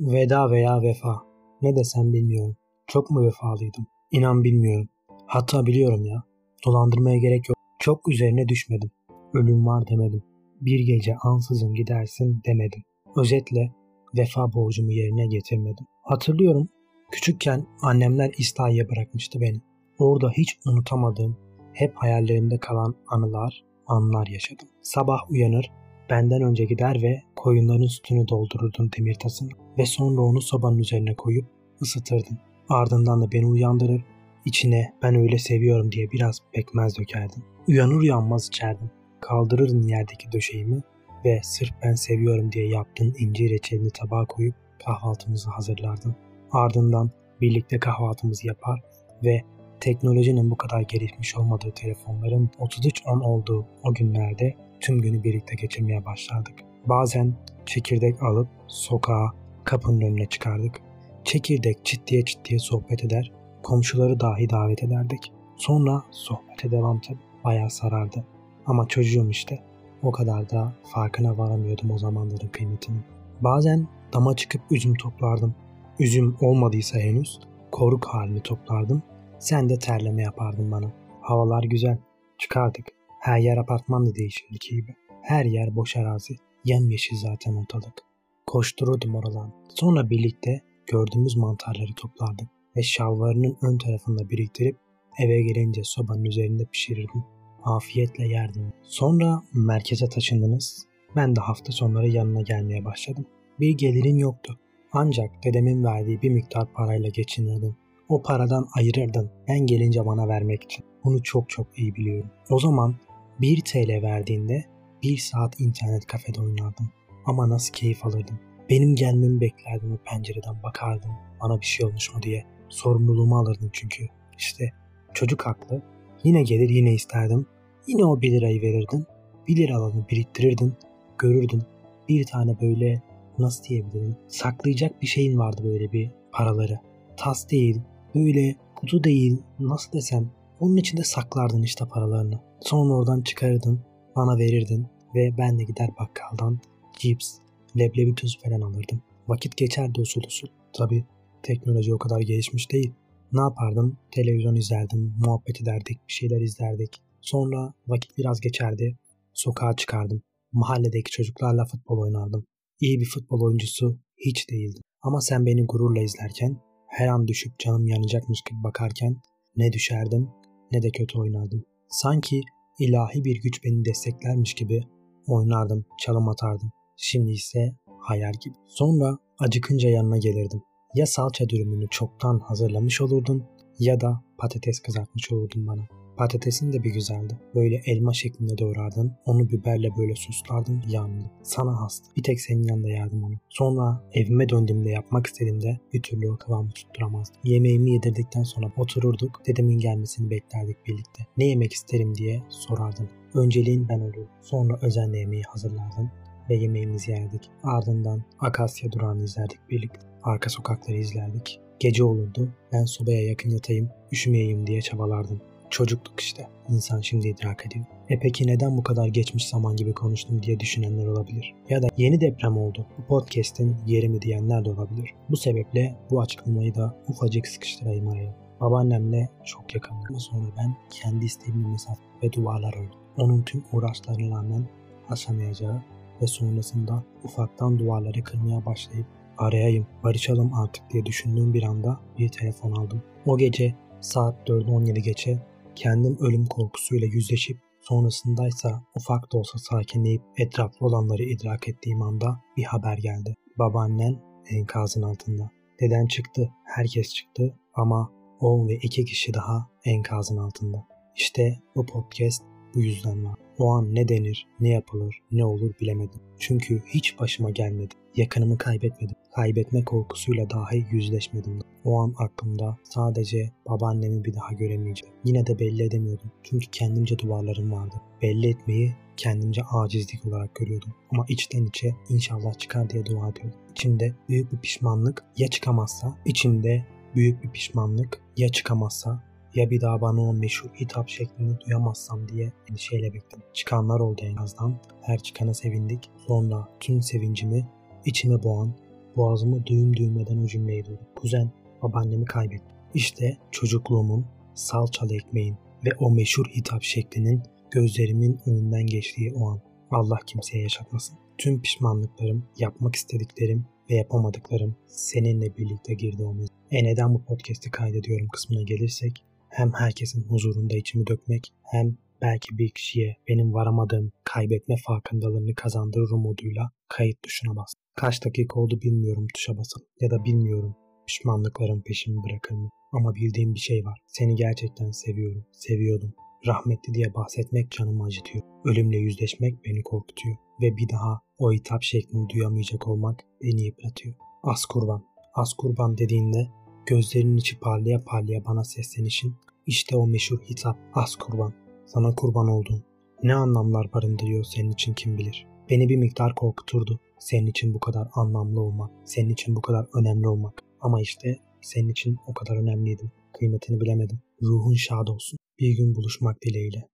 Veda veya vefa. Ne desem bilmiyorum. Çok mu vefalıydım? İnan bilmiyorum. Hatta biliyorum ya. Dolandırmaya gerek yok. Çok üzerine düşmedim. Ölüm var demedim. Bir gece ansızın gidersin demedim. Özetle vefa borcumu yerine getirmedim. Hatırlıyorum küçükken annemler İslahiye bırakmıştı beni. Orada hiç unutamadığım, hep hayallerimde kalan anılar, anlar yaşadım. Sabah uyanır, benden önce gider ve koyunların sütünü doldururdum demir tasını ve sonra onu sobanın üzerine koyup ısıtırdım. Ardından da beni uyandırır, içine ben öyle seviyorum diye biraz pekmez dökerdim. Uyanır uyanmaz içerdim. Kaldırırdın yerdeki döşeğimi ve sırf ben seviyorum diye yaptığın incir reçelini tabağa koyup kahvaltımızı hazırlardın. Ardından birlikte kahvaltımızı yapar ve teknolojinin bu kadar gelişmiş olmadığı telefonların 3310 olduğu o günlerde tüm günü birlikte geçirmeye başlardık. Bazen çekirdek alıp sokağa, kapının önüne çıkardık. Çekirdek çittiye çittiye sohbet eder, komşuları dahi davet ederdik. Sonra sohbete devam tabi. Bayağı sarardı. Ama çocuğum işte. O kadar da farkına varamıyordum o zamanların kıymetini. Bazen dama çıkıp üzüm toplardım. Üzüm olmadıysa henüz koruk halini toplardım. Sen de terleme yapardın bana. Havalar güzel. Çıkardık. Her yer apartmandı değişimdeki gibi. Her yer boş arazi. Yemyeşil zaten ortalık. Koştururdum oradan. Sonra birlikte gördüğümüz mantarları toplardık ve şalvarının ön tarafında biriktirip eve gelince sobanın üzerinde pişirirdim. Afiyetle yerdim. Sonra merkeze taşındınız. Ben de hafta sonları yanına gelmeye başladım. Bir gelirin yoktu. Ancak dedemin verdiği bir miktar parayla geçinirdim. O paradan ayırırdın ben gelince bana vermek için. Bunu çok çok iyi biliyorum. O zaman 1 TL verdiğinde 1 saat internet kafede oynardım. Ama nasıl keyif alırdım. Benim gelmemi beklerdin o pencereden bakardın. Bana bir şey olmuş mu diye. Sorumluluğumu alırdım çünkü. İşte çocuk haklı. Yine gelir yine isterdim. Yine o 1 lirayı verirdin. 1 liralarını biriktirirdin. Görürdün. Bir tane böyle nasıl diyebilirim saklayacak bir şeyin vardı böyle bir paraları. Tas değil, böyle kutu değil, nasıl desem onun içinde saklardın işte paralarını. Sonra oradan çıkarırdın, bana verirdin ve ben de gider bakkaldan cips, leblebi tuz falan alırdım. Vakit geçerdi usul usul. Tabi teknoloji o kadar gelişmiş değil. Ne yapardım? Televizyon izlerdim, muhabbet ederdik, bir şeyler izlerdik. Sonra vakit biraz geçerdi. Sokağa çıkardım. Mahalledeki çocuklarla futbol oynardım. İyi bir futbol oyuncusu hiç değildim. Ama sen beni gururla izlerken, her an düşüp canım yanacakmış gibi bakarken ne düşerdim ne de kötü oynardım. Sanki ilahi bir güç beni desteklermiş gibi oynardım, çalım atardım. Şimdi ise hayal gibi. Sonra acıkınca yanına gelirdim. Ya salça dürümünü çoktan hazırlamış olurdun ya da patates kızartmış olurdun bana. Patatesin de bir güzeldi. Böyle elma şeklinde doğrardın. Onu biberle böyle suslardın. Yandı. Sana hasta. Bir tek senin yanında yardım onu. Sonra evime döndüğümde yapmak istediğimde bir türlü o kıvamı tutturamazdım. Yemeğimi yedirdikten sonra otururduk. Dedemin gelmesini beklerdik birlikte. Ne yemek isterim diye sorardın. Önceliğin ben olurdum. Sonra özenle yemeği hazırlardım ve yemeğimizi yerdik. Ardından Akasya durağını izlerdik birlikte. Arka sokakları izlerdik. Gece olurdu. Ben sobaya yakın yatayım, üşümeyeyim diye çabalardım. Çocukluk işte. İnsan şimdi idrak ediyor. E peki neden bu kadar geçmiş zaman gibi konuştum diye düşünenler olabilir. Ya da yeni deprem oldu. Bu podcast'in yeri mi diyenler de olabilir. Bu sebeple bu açıklamayı da ufacık sıkıştırayım araya. Babaannemle çok yakındım. Sonra ben kendi isteğimle mesafe ve duvarlar ördüm. Onun tüm uğraşlarına rağmen aşamayacağı ve sonrasında ufaktan duvarları kırmaya başlayıp arayayım, barışalım artık diye düşündüğüm bir anda bir telefon aldım. O gece saat 4'ü 17 geçe kendim ölüm korkusuyla yüzleşip sonrasındaysa ufak da olsa sakinleyip etraflı olanları idrak ettiğim anda bir haber geldi. Babaannen enkazın altında. Deden çıktı, herkes çıktı ama o ve iki kişi daha enkazın altında. İşte bu podcast bu yüzden var. O an ne denir, ne yapılır, ne olur bilemedim. Çünkü hiç başıma gelmedi. Yakınımı kaybetmedim. Kaybetme korkusuyla dahi yüzleşmedim. O an aklımda sadece babaannemi bir daha göremeyeceğim. Yine de belli edemiyordum. Çünkü kendimce duvarlarım vardı. Belli etmeyi kendimce acizlik olarak görüyordum. Ama içten içe inşallah çıkar diye dua ediyordum. İçimde büyük bir pişmanlık ya çıkamazsa, içimde büyük bir pişmanlık ya çıkamazsa ya bir daha bana o meşhur hitap şeklini duyamazsam diye endişeyle bekledim. Çıkanlar oldu en azından. Her çıkana sevindik. Sonra tüm sevincimi içime boğan Boğazımı düğüm düğmeden o cümleyi duydum. Kuzen, babaannemi kaybettim. İşte çocukluğumun, salçalı ekmeğin ve o meşhur hitap şeklinin gözlerimin önünden geçtiği o an. Allah kimseye yaşatmasın. Tüm pişmanlıklarım, yapmak istediklerim ve yapamadıklarım seninle birlikte girdi o mezun. E neden bu podcast'i kaydediyorum kısmına gelirsek hem herkesin huzurunda içimi dökmek hem belki bir kişiye benim varamadığım kaybetme farkındalığını kazandırır umuduyla kayıt tuşuna bas. Kaç dakika oldu bilmiyorum tuşa basın ya da bilmiyorum pişmanlıkların peşimi bırakır mı? Ama bildiğim bir şey var. Seni gerçekten seviyorum. Seviyordum. Rahmetli diye bahsetmek canımı acıtıyor. Ölümle yüzleşmek beni korkutuyor. Ve bir daha o hitap şeklini duyamayacak olmak beni yıpratıyor. Az kurban. Az kurban dediğinde gözlerinin içi parlaya parlaya bana seslenişin işte o meşhur hitap az kurban. Sana kurban oldum. Ne anlamlar barındırıyor senin için kim bilir. Beni bir miktar korkuturdu. Senin için bu kadar anlamlı olmak, senin için bu kadar önemli olmak. Ama işte senin için o kadar önemliydim. Kıymetini bilemedim. Ruhun şad olsun. Bir gün buluşmak dileğiyle.